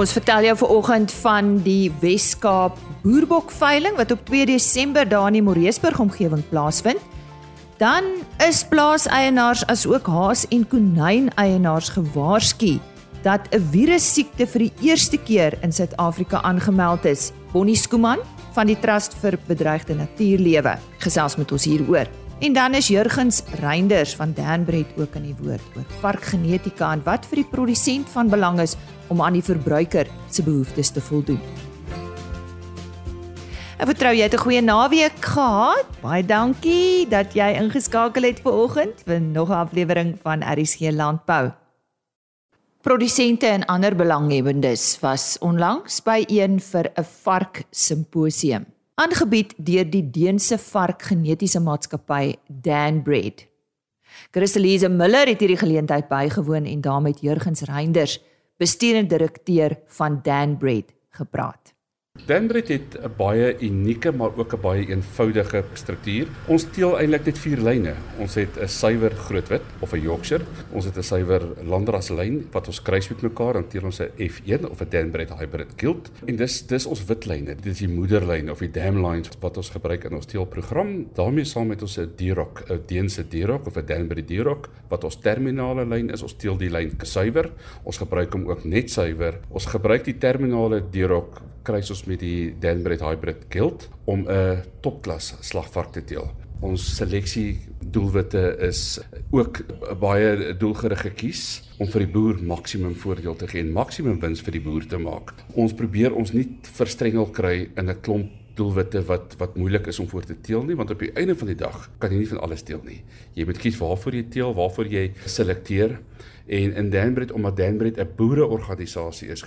Ons vertel jou vanoggend van die Wes-Kaap boerbokveiling wat op 2 Desember daar in die Moreesburg omgewing plaasvind. Dan is plaaseienaars as ook haas en konyn eienaars gewaarsku dat 'n virussiekte vir die eerste keer in Suid-Afrika aangemeld is. Bonnie Skuman van die Trust vir Bedreigde Natuurlewe gesels met ons hieroor. En dan is Jurgens Reinders van Danbred ook in die woord oor varkgenetika en wat vir die produsent van belang is om aan die verbruiker se behoeftes te voldoen. Ek vertrou jy het 'n goeie naweek gehad. Baie dankie dat jy ingeskakel het vanoggend vir nog 'n aflewering van RSG Landbou. Produsente en ander belanghebbendes was onlangs by een vir 'n vark simposium aangebied deur die Deense varkgenetiese maatskappy Danbred. Christelise Miller het hierdie geleentheid bygewoon en daarmee Jurgens Reinders bestuurende direkteur van Danbred gepraat. Danbred het 'n baie unieke maar ook 'n baie eenvoudige struktuur. Ons teel eintlik net vier lyne. Ons het 'n suiwer grootwit of 'n Yorkshire. Ons het 'n suiwer landras lyn wat ons kruis met mekaar en teel ons 'n F1 of 'n Danbred hybrid gilt. En dis dis ons wit lyne. Dit is die moederlyn of die dam lines wat ons gebruik in ons teelprogram. daarmee saam met ons 'n D-Rock, 'n Deense D-Rock of 'n Danbred D-Rock wat ons terminale lyn is. Ons teel die lyn suiwer. Ons gebruik hom ook net suiwer. Ons gebruik die terminale D-Rock kruis ons met die Danbred Hybrid Gilt om 'n topklas slagvark te teel. Ons seleksie doelwitte is ook baie doelgerig gekies om vir die boer maksimum voordeel te gee en maksimum wins vir die boer te maak. Ons probeer ons nie verstrengel kry in 'n klomp doelwitte wat wat moeilik is om voor te teel nie want op die einde van die dag kan jy nie van alles teel nie. Jy moet kies waarvoor jy teel, waarvoor jy selekteer en in Danbred omdat Danbred 'n boereorganisasie is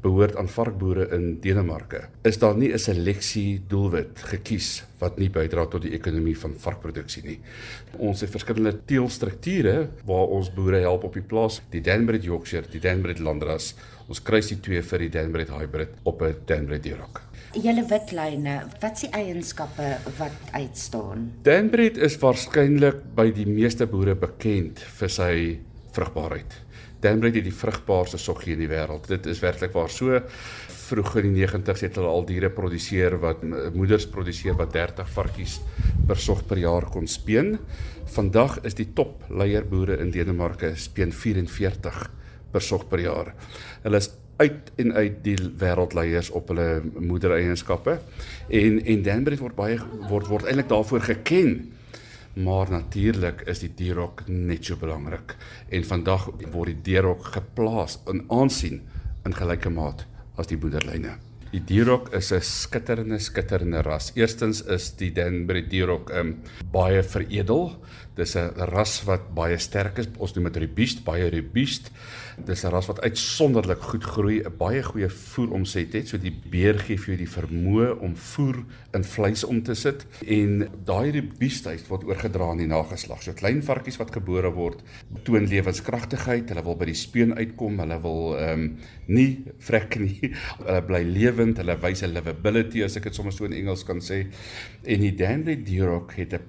behoort aan varkboere in Denemarke is daar nie 'n seleksie doelwit gekies wat nie bydra tot die ekonomie van varkproduksie nie. Ons het verskillende teelstrukture waar ons boere help op die plaas, die Danbred Yorkshire, die Danbred Landras. Ons kruis die twee vir die Danbred Hybrid op 'n Danbred Deerhoek. Julle witlyne, wat die eienskappe wat uitstaan? Danbred is waarskynlik by die meeste boere bekend vir sy vrugbaarheid. Danbred het die vrugbaarste soggie in die wêreld. Dit is werklik waar so vroeg in die 90's het hulle al diere produseer wat moeders produseer wat 30 varkies per sog per jaar kon speen. Vandag is die top leierboere in Denemarke speen 44 per sog per jaar. Hulle is uit en uit die wêreldleiers op hulle moedereienskappe en en Danbred word baie word word eintlik daarvoor geken maar natuurlik is die dierhok net so belangrik en vandag word die dierhok geplaas in aansien in gelyke maat as die boederlyne. Die dierhok is 'n skitterende skitterende ras. Eerstens is die Danbury dierhok um, baie veredel. Dis 'n ras wat baie sterk is. Ons noem dit robuust, baie robuust. Dis 'n ras wat uitsonderlik goed groei, 'n baie goeie voeromset het. So die beer gee vir jou die vermoë om voer in vleis om te sit en daai robuustheid word oorgedra aan die nageslag. So klein varkies wat gebore word, toon lewenskragtigheid, hulle wil by die speen uitkom, hulle wil ehm um, nie vrek nie. Hulle bly lewend, hulle wys 'n livability as ek dit sommer so in Engels kan sê. En die Danbury Deerhock het 'n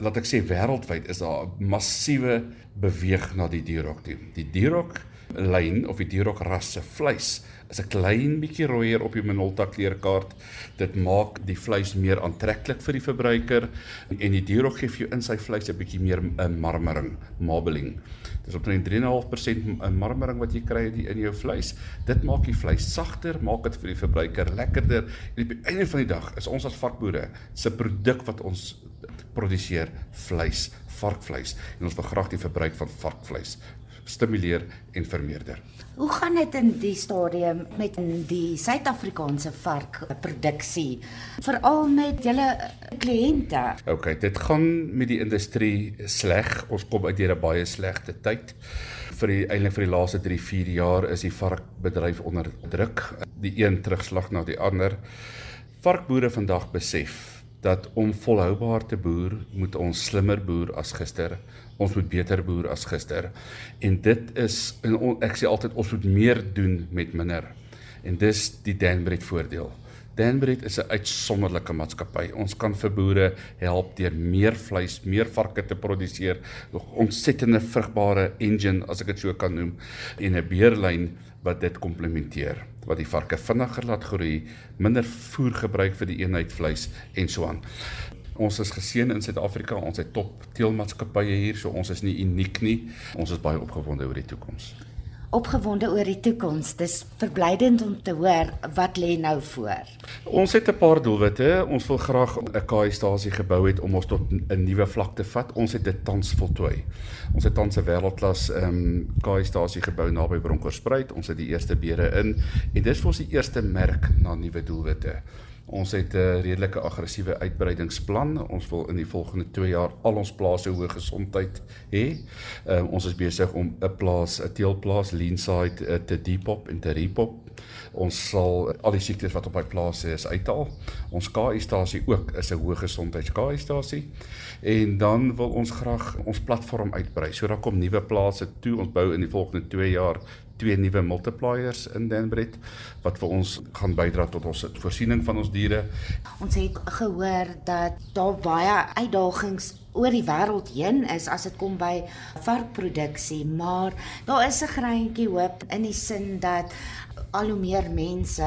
laat ek sê wêreldwyd is daar 'n massiewe beweeg na die Deerhock toe. Die Deerhock lyn of die dierok rasse vleis is 'n klein bietjie rooier op die Minolta kleurkaart. Dit maak die vleis meer aantreklik vir die verbruiker en die dierok gee vir jou in sy vleis 'n bietjie meer 'n marmering, marbling. Dis omtrent 3.5% 'n marmering wat jy kry in jou vleis. Dit maak die vleis sagter, maak dit vir die verbruiker lekkerder. En op die einde van die dag is ons as varkboere se produk wat ons produseer vleis, varkvleis en ons wil graag die verbruik van varkvleis stimuleer en vermeerder. Hoe gaan dit in die stadium met die Suid-Afrikaanse varkproduksie veral met julle kliënte? OK, dit gaan met die industrie sleg. Ons kom uit 'n baie slegte tyd. Vir die eintlik vir die laaste 3-4 jaar is die varkbedryf onder druk. Die een terugslag na die ander. Varkboere vandag besef dat om volhoubaar te boer, moet ons slimmer boer as gister. Ons moet beter boer as gister. En dit is en on, ek sê altyd ons moet meer doen met minder. En dis die Danbred voordeel. Danbred is 'n uitsonderlike maatskappy. Ons kan vir boere help deur meer vleis, meer varke te produseer, 'n ontsettende vrugbare engine as ek dit so kan noem en 'n beerlyn wat dit komplementeer wat die varke vinniger laat groei, minder voer gebruik vir die eenheid vleis en so aan. Ons is geseën in Suid-Afrika, ons het top teelmaatskappye hier, so ons is nie uniek nie. Ons is baie opgewonde oor die toekoms opgewonde oor die toekoms. Dis verblydend om te hoor wat lê nou voor. Ons het 'n paar doelwitte. Ons wil graag 'n KI-stasie gebou het om ons tot 'n nuwe vlak te vat. Ons het dit tans voltooi. Ons het tans 'n wêreldklas ehm um, KI-stasie gebou naby Bronkhorstspruit. Ons het die eerste beere in en dis vir ons die eerste merk na nuwe doelwitte. Ons het 'n redelike aggressiewe uitbreidingsplan. Ons wil in die volgende 2 jaar al ons plase hoë gesondheid hê. Uh, ons is besig om 'n plaas, 'n teelplaas Leanside uh, te depop en te repop. Ons sal al die siektes wat op hy plase is uithaal. Ons KI-stasie ook is 'n hoë gesondheids KI-stasie. En dan wil ons graag ons platform uitbrei. So daar kom nuwe plase toe. Ons bou in die volgende 2 jaar twee nuwe multipliers in Denbred wat vir ons gaan bydra tot ons voorsiening van ons diere. Ons het gehoor dat daar baie uitdagings oor die wêreld heen is as dit kom by varkproduksie, maar daar is 'n greintjie hoop in die sin dat al hoe meer mense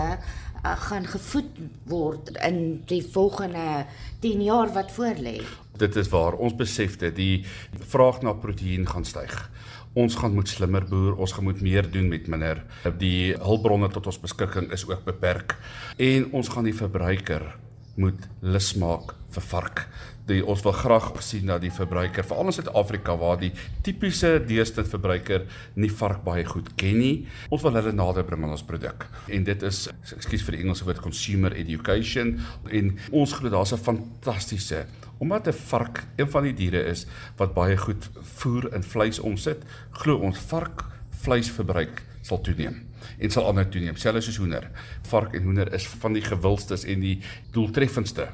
uh, gaan gevoed word in die volgende 10 jaar wat voorlê. Dit is waar ons besef dat die vraag na proteïen gaan styg ons gaan moet slimmer boer, ons gaan moet meer doen met minder. Die hulpbronne tot ons beskikking is ook beperk en ons gaan die verbruiker moet lus maak vir vark. Die, ons wil graag sien dat die verbruiker, veral in Suid-Afrika waar die tipiese deesdae verbruiker nie vark baie goed ken nie, ons wil hulle nader bring aan ons produk. En dit is ekskuus vir die Engelse woord consumer education en ons glo daar's 'n fantastiese Omdat 'n vark een van die diere is wat baie goed voer en vleis omsit, glo ons vark vleisverbruik sal toeneem en sal ander toeneem, selfs soos hoender. Vark en hoender is van die gewildstes en die doeltreffendste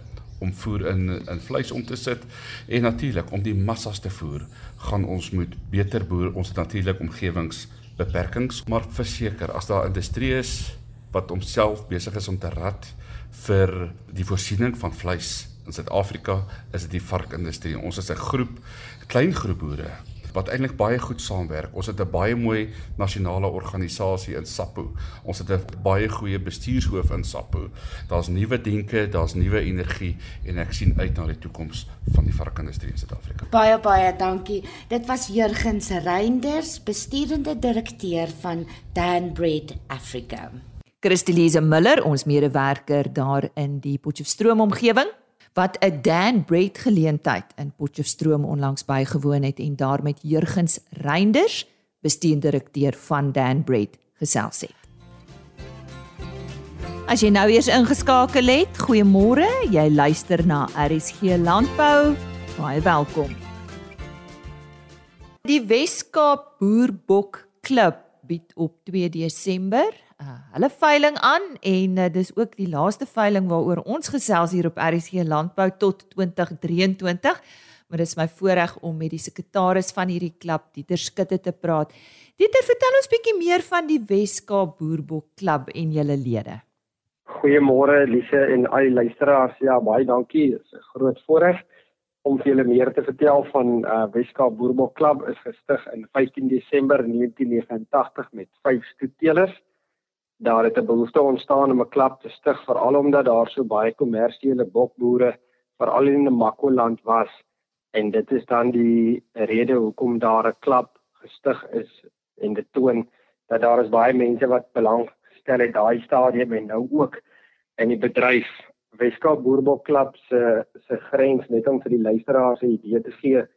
om voer in in vleis om te sit en natuurlik om die massas te voer, gaan ons moet beter boer. Ons natuurlik omgewingsbeperkings, maar verseker as daar industrie is wat homself besig is om te rad vir die voorsiening van vleis in Suid-Afrika is dit die varkindustrie. Ons is 'n groep klein groep boere wat eintlik baie goed saamwerk. Ons het 'n baie mooi nasionale organisasie in SAPO. Ons het 'n baie goeie bestuurshoof in SAPO. Daar's nuwe denke, daar's nuwe energie en ek sien uit na die toekoms van die varkindustrie in Suid-Afrika. Baie baie dankie. Dit was Jurgens Reinders, bestuurende direkteur van Danbred Africa. Christelise Miller, ons medewerker daar in die Potchefstroom omgewing wat 'n Dan Bread geleentheid in Potchefstroom onlangs bygewoon het en daar met Jurgens Reinders, bestuurende direkteur van Dan Bread, gesels het. As jy nou eers ingeskakel het, goeiemôre. Jy luister na RSG Landbou. Baie welkom. Die Weskaap Boerbok Klub bied op 2 Desember uh, hulle veiling aan en uh, dis ook die laaste veiling waaroor ons gesels hier op RSG Landbou tot 2023. Maar dit is my voorreg om met die sekretaris van hierdie klub, Dieter Skutte te praat. Dieter, vertel ons bietjie meer van die Weskaap Boerbok Klub en julle lede. Goeiemôre Elise en al die luisteraars. Ja, baie dankie. Dit is 'n groot voorreg om vir julle meer te vertel van uh, Weskaap Boerbok Klub is gestig in 15 Desember 1989 met 5 stoetelers daar het 'n behoefte ontstaan om 'n klub te stig veral omdat daar so baie kommersiële bokboere veral in die Makoland was. En dit is dan die rede hoekom daar 'n klub gestig is en dit toon dat daar is baie mense wat belang stel in daai stadium en nou ook in die bedryf. Weskaap Boerbok Klub se se grens net om vir die luisteraars 'n idee te gee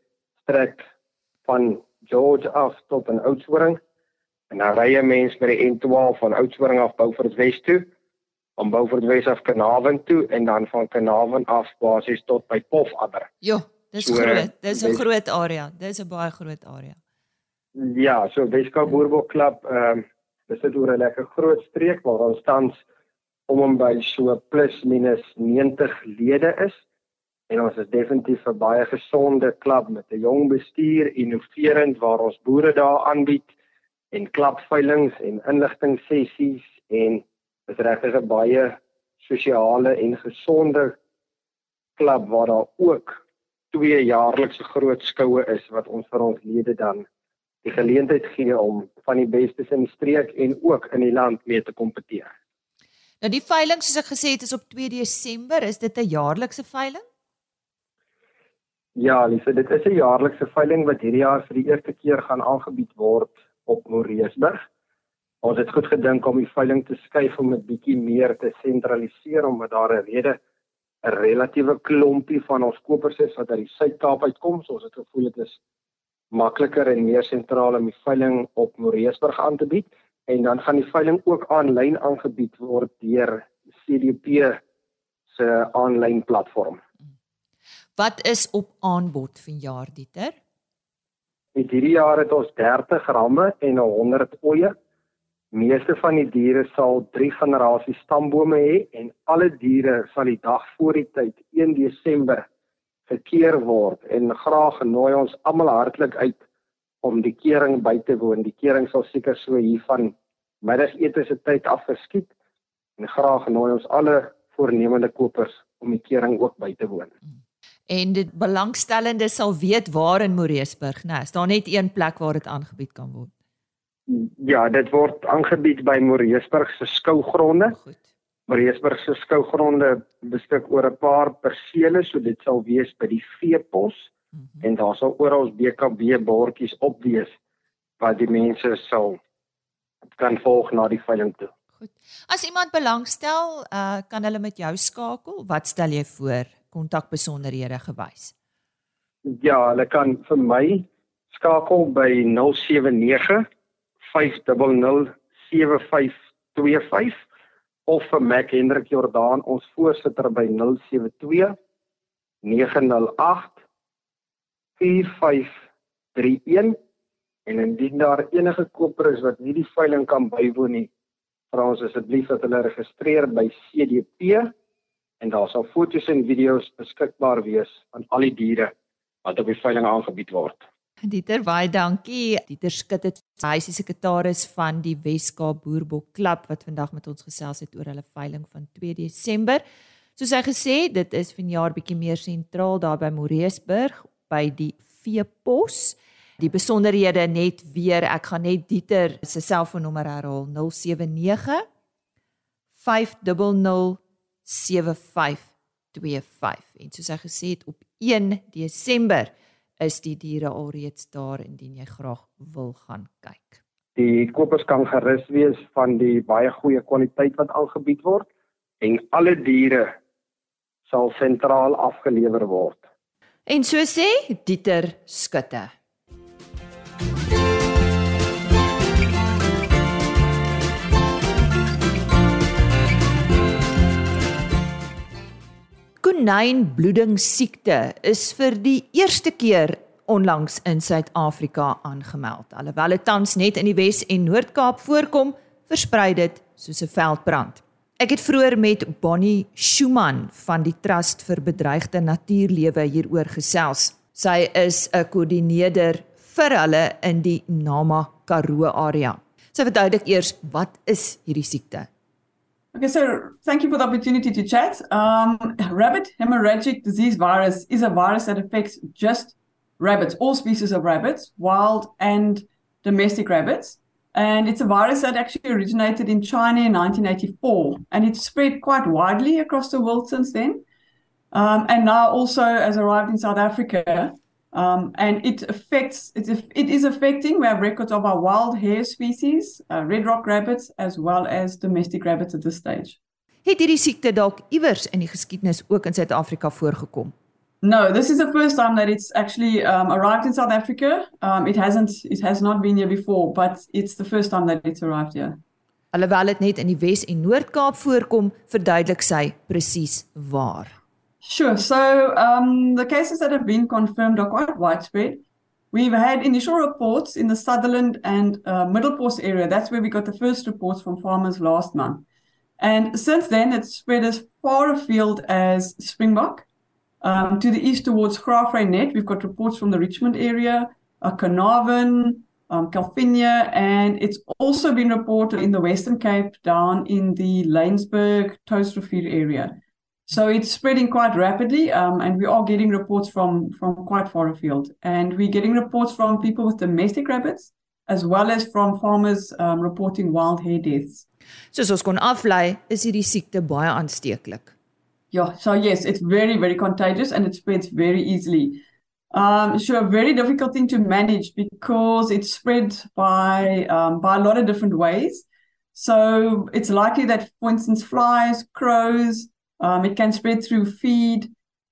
strek van George af tot in Oudtshoorn En dan ry 'n mens met die N12 van Oudtshoorn af Beaufort Wes toe, om Beaufort Wes af Kanaven toe en dan van Kanaven af basies tot by Pofadder. Ja, dis so, groot. Dis 'n groot area. Dis 'n baie groot area. Ja, so Weskaap Boerbok Klub, ehm um, dis dit oor 'n lekker groot streek waar ons tans om en by so plus minus 90 lede is. En ons is definitief 'n baie gesonde klub met 'n jong bestuur, innoverend waar ons boere daar aanbied en klapveilings en inligting sessies en is regtig 'n baie sosiale en gesonde klub waar daar ook twee jaarlikse groot skoue is wat ons vir ons lede dan die geleentheid gee om van die bestes in die streek en ook in die land mee te kompeteer. Nou die veiling soos ek gesê het is op 2 Desember, is dit 'n jaarlikse veiling? Ja, Lise, dit is 'n jaarlikse veiling wat hierdie jaar vir die eerste keer gaan aangebied word op Moreesburg. Ons het goed gedink om die veiling te skuif om dit bietjie meer te sentraliseer omdat daar 'n rede 'n relatiewe klompie van ons kopers is wat uit die Suid-Kaap uitkom. So ons het gevoel dit is makliker en meer sentraal om die veiling op Moreesburg aan te bied en dan gaan die veiling ook aanlyn aangebied word deur CDP se aanlyn platform. Wat is op aanbod vir jaar Dieter? Met hierdie jaar het ons 30 ramme en 100 oeye. Meeste van die diere sal 3 generasies stambome hê en alle diere sal die dag voor die tyd 1 Desember gekeer word en graag nooi ons almal hartlik uit om die kering by te woon. Die kering sal seker so hier van middagete se tyd af geskied en graag nooi ons alle voornemende kopers om die kering ook by te woon. En dit belangstellende sal weet waar in Moreesburg, né? Is daar net een plek waar dit aangebied kan word? Ja, dit word aangebied by Moreesburg se skougronde. Goed. Mariesburg se skougronde beskik oor 'n paar persele, so dit sal wees by die veepos mm -hmm. en daar sal oral BKB bordjies op wees wat die mense sal kan volg na die veiling toe. Goed. As iemand belangstel, uh kan hulle met jou skakel. Wat stel jy voor? Kontakbesonderhede gewys. Ja, hulle kan vir my skakel by 079 500 7525 of vir Mac Hendrik Jordaan ons voorsitter by 072 908 4531 en indien daar enige koper is wat nie die veiling kan bywoon nie vra ons asseblief dat hulle registreer by CDP en daar sal foto's en video's beskikbaar wees van al die diere wat op die veiling aangebied word. Dieter, baie dankie. Dieter Skut het hy is die sekretaris van die Weskaap Boerbok Klub wat vandag met ons gesels het oor hulle veiling van 2 Desember. Soos hy gesê, dit is vanjaar bietjie meer sentraal daar by Moreesburg by die veepos. Die besonderhede net weer, ek gaan net Dieter se selfoonnommer herhaal 079 500 7525 en soos hy gesê het op 1 Desember is die diere alreeds daar indien jy graag wil gaan kyk. Die kopers kan gerus wees van die baie goeie kwaliteit wat aangebied word en alle diere sal sentraal afgelewer word. En so sê Dieter Skutte. Konynbloeding siekte is vir die eerste keer onlangs in Suid-Afrika aangemeld. Alhoewel dit tans net in die Wes en Noord-Kaap voorkom, versprei dit soos 'n veldbrand. Ek het vroeër met Bonnie Schumann van die Trust vir Bedreigde Natuurlewe hieroor gesels. Sy is 'n koördineerder vir hulle in die Nama Karoo area. Sy verduidelik eers wat is hierdie siekte? Okay, so thank you for the opportunity to chat. Um, rabbit hemorrhagic disease virus is a virus that affects just rabbits, all species of rabbits, wild and domestic rabbits. And it's a virus that actually originated in China in 1984, and it's spread quite widely across the world since then. Um, and now also has arrived in South Africa. Um, and it affects, it's, it is affecting, we have records of our wild hare species, uh, red rock rabbits, as well as domestic rabbits at this stage. Het hierdie siekte dalk iewers in die geskiedenis ook in Suid-Afrika voorgekom? No, this is the first time that it's actually um, arrived in South Africa. Um, it hasn't, it has not been here before, but it's the first time that it's arrived here. Alhoewel dit net in die Wes en Noord-Kaap voorkom, verduidelik sy presies waar. Sure. So um, the cases that have been confirmed are quite widespread. We've had initial reports in the Sutherland and uh, Middle Post area. That's where we got the first reports from farmers last month. And since then, it's spread as far afield as Springbok. Um, to the east towards Graafrenet, we've got reports from the Richmond area, uh, Carnarvon, um, Calvinia, and it's also been reported in the Western Cape down in the Laingsburg, Toastrivier area. So it's spreading quite rapidly, um, and we are getting reports from, from quite far afield. And we're getting reports from people with domestic rabbits, as well as from farmers um, reporting wild hare deaths. Soos ons kon aflei, is hierdie siekte baie aansteeklik. Yeah, so yes, it's very, very contagious and it spreads very easily. Um, sure, a very difficult thing to manage because it's spread by um, by a lot of different ways. So it's likely that, for instance, flies, crows, um, it can spread through feed.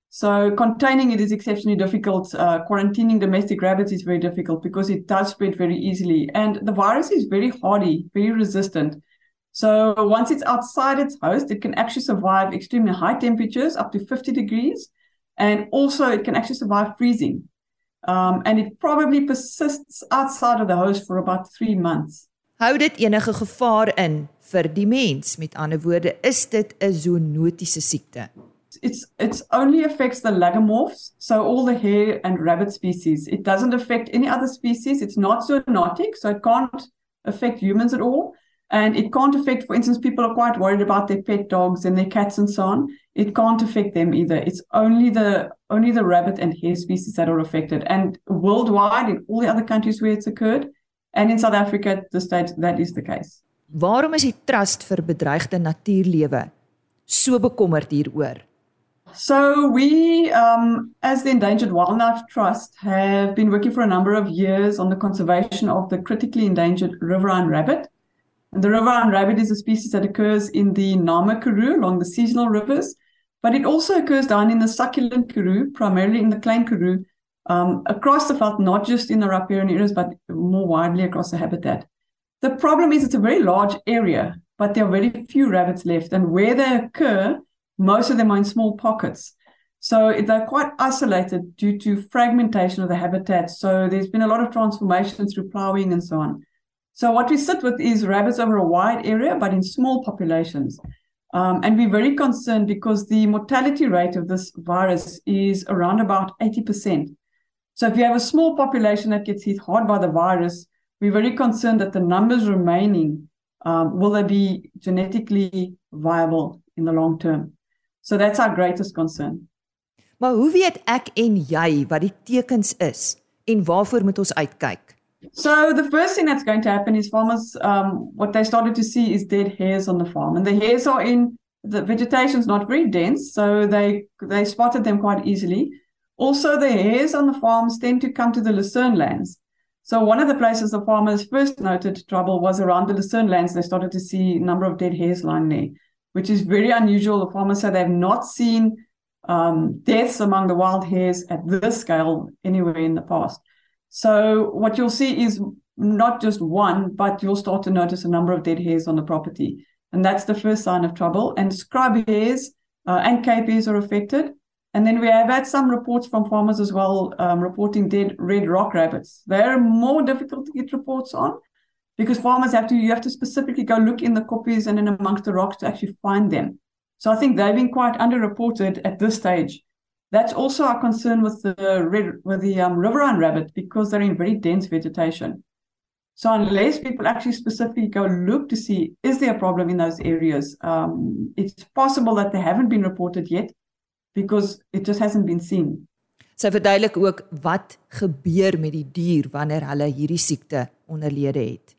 So containing it is exceptionally difficult. Uh, quarantining domestic rabbits is very difficult because it does spread very easily, and the virus is very hardy, very resistant. So once it's outside its host, it can actually survive extremely high temperatures, up to 50 degrees and also it can actually survive freezing. Um, and it probably persists outside of the host for about 3 months. Hou dit enige gevaar in vir die mens? Met ander woorde, is dit 'n zoonotiese siekte? It's it's only affects the lagomorphs, so all the hare and rabbit species. It doesn't affect any other species. It's not zoonotic, so it can't affect humans at all. And it can't affect, for instance, people are quite worried about their pet dogs and their cats and so on. It can't affect them either. It's only the only the rabbit and hare species that are affected. And worldwide, in all the other countries where it's occurred, and in South Africa, the state that is the case. Waarom is die trust vir bedreigde natuurlewe so bekommerd hieroor? So we, um, as the Endangered Wildlife Trust, have been working for a number of years on the conservation of the critically endangered riverine rabbit. And the riverine rabbit is a species that occurs in the Nama Karoo along the seasonal rivers, but it also occurs down in the succulent Karoo, primarily in the Klein Karoo, um, across the veld, not just in the riparian areas, but more widely across the habitat. The problem is it's a very large area, but there are very few rabbits left. And where they occur, most of them are in small pockets. So they're quite isolated due to fragmentation of the habitat. So there's been a lot of transformation through plowing and so on. So what we sit with is rabbits over a wide area, but in small populations. Um, and we're very concerned because the mortality rate of this virus is around about 80%. So if you have a small population that gets hit hard by the virus, we're very concerned that the numbers remaining um, will they be genetically viable in the long term. So that's our greatest concern. Maar hoe weet ek en jy wat die tekens is en waarvoor moet ons uitkyk? So the first thing that's going to happen is farmers, um, what they started to see is dead hares on the farm, and the hares are in the vegetation is not very dense, so they they spotted them quite easily. Also, the hares on the farms tend to come to the lucerne lands. So one of the places the farmers first noted trouble was around the lucerne lands. They started to see a number of dead hares lying there, which is very unusual. The farmers said they've not seen um, deaths among the wild hares at this scale anywhere in the past. So what you'll see is not just one, but you'll start to notice a number of dead hares on the property. And that's the first sign of trouble. And scrub hares uh, and cape hares are affected. And then we have had some reports from farmers as well um, reporting dead red rock rabbits. They're more difficult to get reports on because farmers have to, you have to specifically go look in the koppies and in amongst the rocks to actually find them. So I think they've been quite underreported at this stage. That's also our concern with the red, with the um, riverine rabbit because they're in very dense vegetation. So unless people actually specifically go look to see is there a problem in those areas, um, it's possible that they haven't been reported yet because it just hasn't been seen. Sy verduidelik ook wat gebeur met die dier wanneer hulle hierdie siekte onderlede het.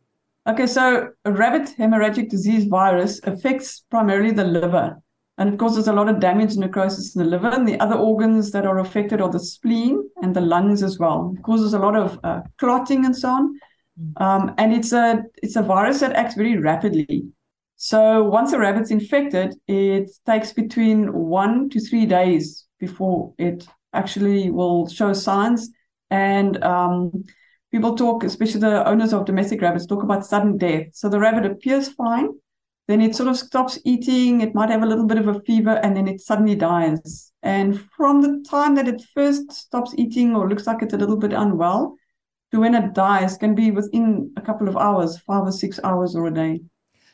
Okay, so a rabbit hemorrhagic disease virus affects primarily the liver and it causes a lot of damage and necrosis in the liver. And the other organs that are affected are the spleen and the lungs as well. It causes a lot of uh, clotting and so on. Mm. Um, and it's a it's a virus that acts very rapidly. So once a rabbit's infected, it takes between one to three days before it actually will show signs. And um, people talk, especially the owners of domestic rabbits, talk about sudden death. So the rabbit appears fine, then it sort of stops eating. It might have a little bit of a fever and then it suddenly dies. And from the time that it first stops eating or looks like it's a little bit unwell to when it dies can be within a couple of hours, five or six hours or a day.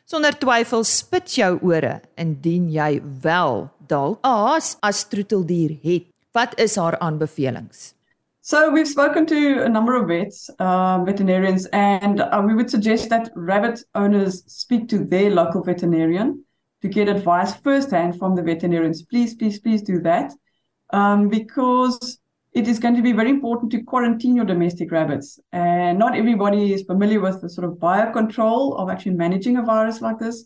Sonder twyfel spit jou ore indien jy wel dalk aas as troeteldier het. Wat is haar aanbevelings? So we've spoken to a number of vets, uh, veterinarians, and uh, we would suggest that rabbit owners speak to their local veterinarian to get advice firsthand from the veterinarians. Please, please, please do that um, because it is going to be very important to quarantine your domestic rabbits. And not everybody is familiar with the sort of biocontrol of actually managing a virus like this.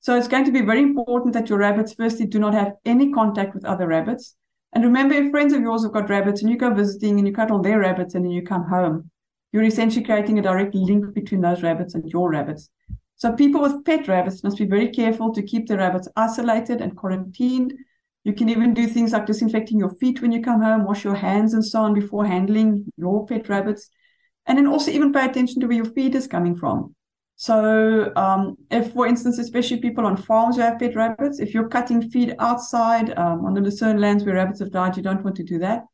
So it's going to be very important that your rabbits, firstly, do not have any contact with other rabbits. And remember, if friends of yours have got rabbits and you go visiting and you cuddle their rabbits and then you come home, you're essentially creating a direct link between those rabbits and your rabbits. So people with pet rabbits must be very careful to keep the rabbits isolated and quarantined. You can even do things like disinfecting your feet when you come home, wash your hands and so on before handling your pet rabbits. And then also even pay attention to where your feed is coming from. So, um, if, for instance, especially people on farms who have pet rabbits, if you're cutting feed outside um, on the Lucerne lands where rabbits have died, you don't want to do that.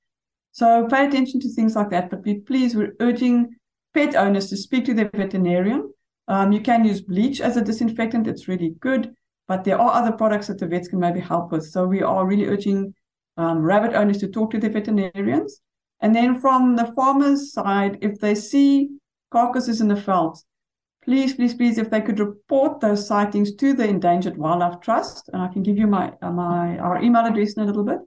So, pay attention to things like that. But please, we're urging pet owners to speak to their veterinarian. Um, you can use bleach as a disinfectant, it's really good. But there are other products that the vets can maybe help with. So, we are really urging um, rabbit owners to talk to their veterinarians. And then from the farmer's side, if they see carcasses in the veld, please, please, please, if they could report those sightings to the Endangered Wildlife Trust, and I can give you my my our email address in a little bit.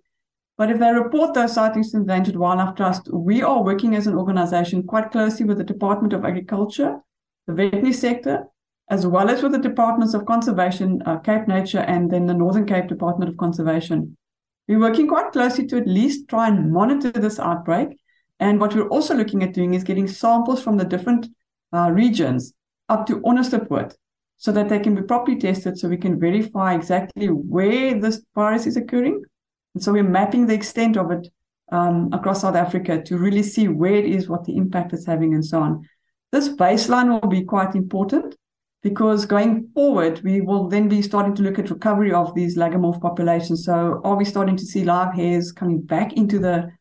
But if they report those sightings to the Endangered Wildlife Trust, we are working as an organization quite closely with the Department of Agriculture, the veterinary sector, as well as with the Departments of Conservation, uh, Cape Nature, and then the Northern Cape Department of Conservation. We're working quite closely to at least try and monitor this outbreak. And what we're also looking at doing is getting samples from the different uh, regions up to Onderstepoort so that they can be properly tested so we can verify exactly where this virus is occurring. And so we're mapping the extent of it um, across South Africa to really see where it is, what the impact is having, and so on. This baseline will be quite important because going forward, we will then be starting to look at recovery of these lagomorph populations. So are we starting to see live hares coming back into the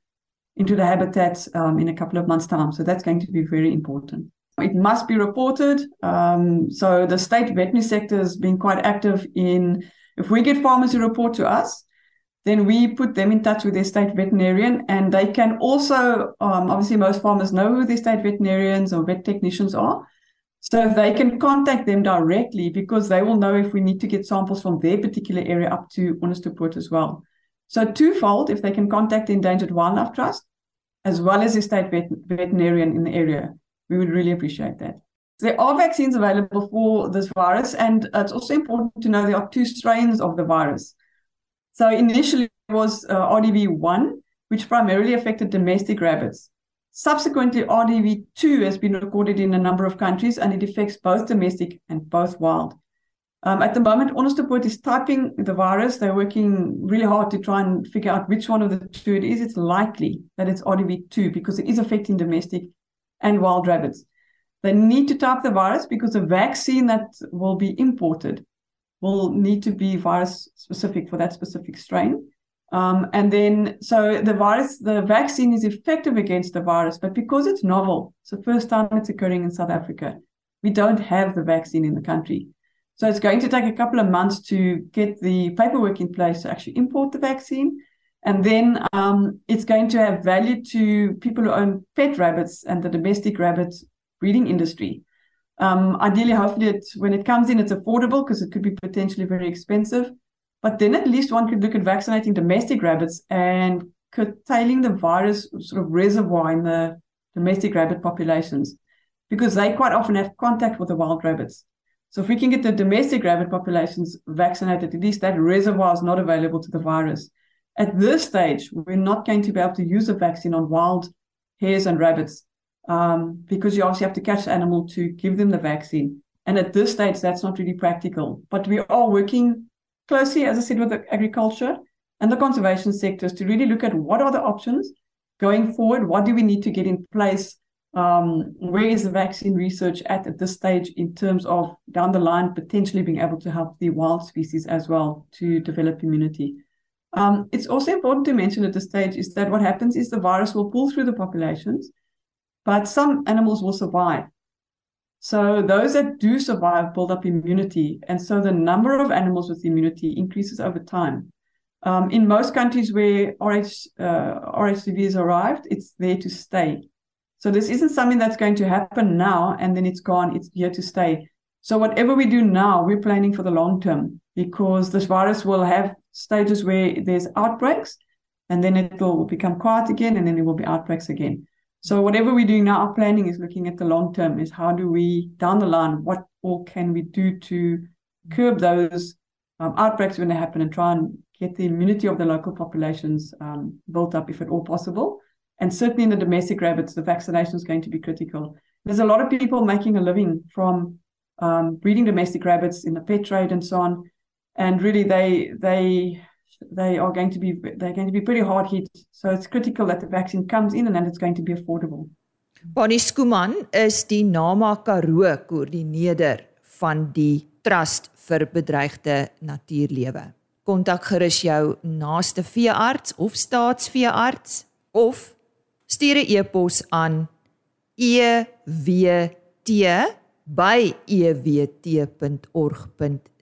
into the habitats um, in a couple of months' time? So that's going to be very important. It must be reported. Um, so the state veterinary sector has been quite active in, if we get farmers who report to us, then we put them in touch with their state veterinarian and they can also, um, obviously most farmers know who their state veterinarians or vet technicians are. So they can contact them directly because they will know if we need to get samples from their particular area up to Onderstepoort as well. So twofold, if they can contact the Endangered Wildlife Trust, as well as the state vet- veterinarian in the area we would really appreciate that. There are vaccines available for this virus, and it's also important to know there are two strains of the virus. So initially it was uh, RDV1, which primarily affected domestic rabbits. Subsequently, RDV2 has been recorded in a number of countries, and it affects both domestic and both wild. Um, at the moment, Onderstepoort is typing the virus. They're working really hard to try and figure out which one of the two it is. It's likely that it's RDV2 because it is affecting domestic and wild rabbits. They need to type the virus because the vaccine that will be imported will need to be virus specific for that specific strain. Um, and then, so the virus, the vaccine is effective against the virus, but because it's novel, it's the first time it's occurring in South Africa, we don't have the vaccine in the country. So it's going to take a couple of months to get the paperwork in place to actually import the vaccine. And then um, it's going to have value to people who own pet rabbits and the domestic rabbit breeding industry. Um, ideally, hopefully, when it comes in, it's affordable because it could be potentially very expensive. But then at least one could look at vaccinating domestic rabbits and curtailing the virus sort of reservoir in the domestic rabbit populations because they quite often have contact with the wild rabbits. So if we can get the domestic rabbit populations vaccinated, at least that reservoir is not available to the virus. At this stage, we're not going to be able to use a vaccine on wild hares and rabbits um, because you obviously have to catch the animal to give them the vaccine. And at this stage, that's not really practical. But we are working closely, as I said, with the agriculture and the conservation sectors to really look at what are the options going forward. What do we need to get in place? Um, where is the vaccine research at at this stage in terms of down the line potentially being able to help the wild species as well to develop immunity? Um, it's also important to mention at this stage is that what happens is the virus will pull through the populations, but some animals will survive. So those that do survive build up immunity, and so the number of animals with immunity increases over time. Um, in most countries where RH, uh, RHCV has arrived, it's there to stay. So this isn't something that's going to happen now and then it's gone. It's here to stay. So whatever we do now, we're planning for the long term because this virus will have stages where there's outbreaks and then it will become quiet again and then there will be outbreaks again. So whatever we're doing now, our planning is looking at the long term is how do we down the line, what all can we do to curb those um, outbreaks when they happen and try and get the immunity of the local populations um, built up if at all possible. And certainly in the domestic rabbits, the vaccination is going to be critical. There's a lot of people making a living from um, breeding domestic rabbits in the pet trade and so on. And really, they they they are going to be they're going to be pretty hard hit. So it's critical that the vaccine comes in and that it's going to be affordable. Bonnie Skuman is die Nama Karoo koördineerder van die Trust vir bedreigde natuurlewe. Kontak gerus jou naaste veearts of staatsveearts of stuur 'n e-pos aan ewt@ewt.org.za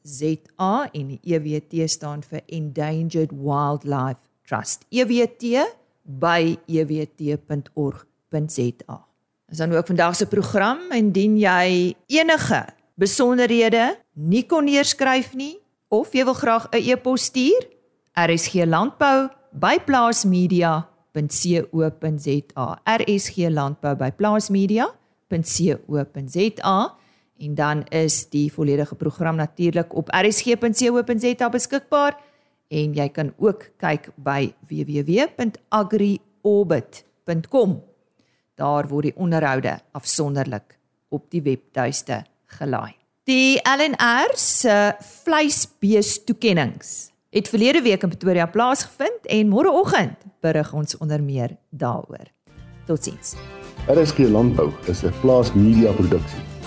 en die EWT staan vir Endangered Wildlife Trust. ewt@ewt.org.za. Ons dan ook vandag se program indien jy enige besonderhede nie kon neerskryf nie of jy wil graag 'n e-pos stuur, RSG Landbou by plaasmedia.co.za. RSG Landbou by plaasmedia.co.za en dan is die volledige program natuurlik op rsg.co.za beskikbaar en jy kan ook kyk by www.agriorbit.com. Daar word die onderhoude afsonderlik op die webtuiste gelaai. Die LNR se vleisbees toekenninge het verlede week in Pretoria plaasgevind en môreoggend berig ons onder meer daaroor. Totsiens. RSG Landbou is 'n plaas media produksie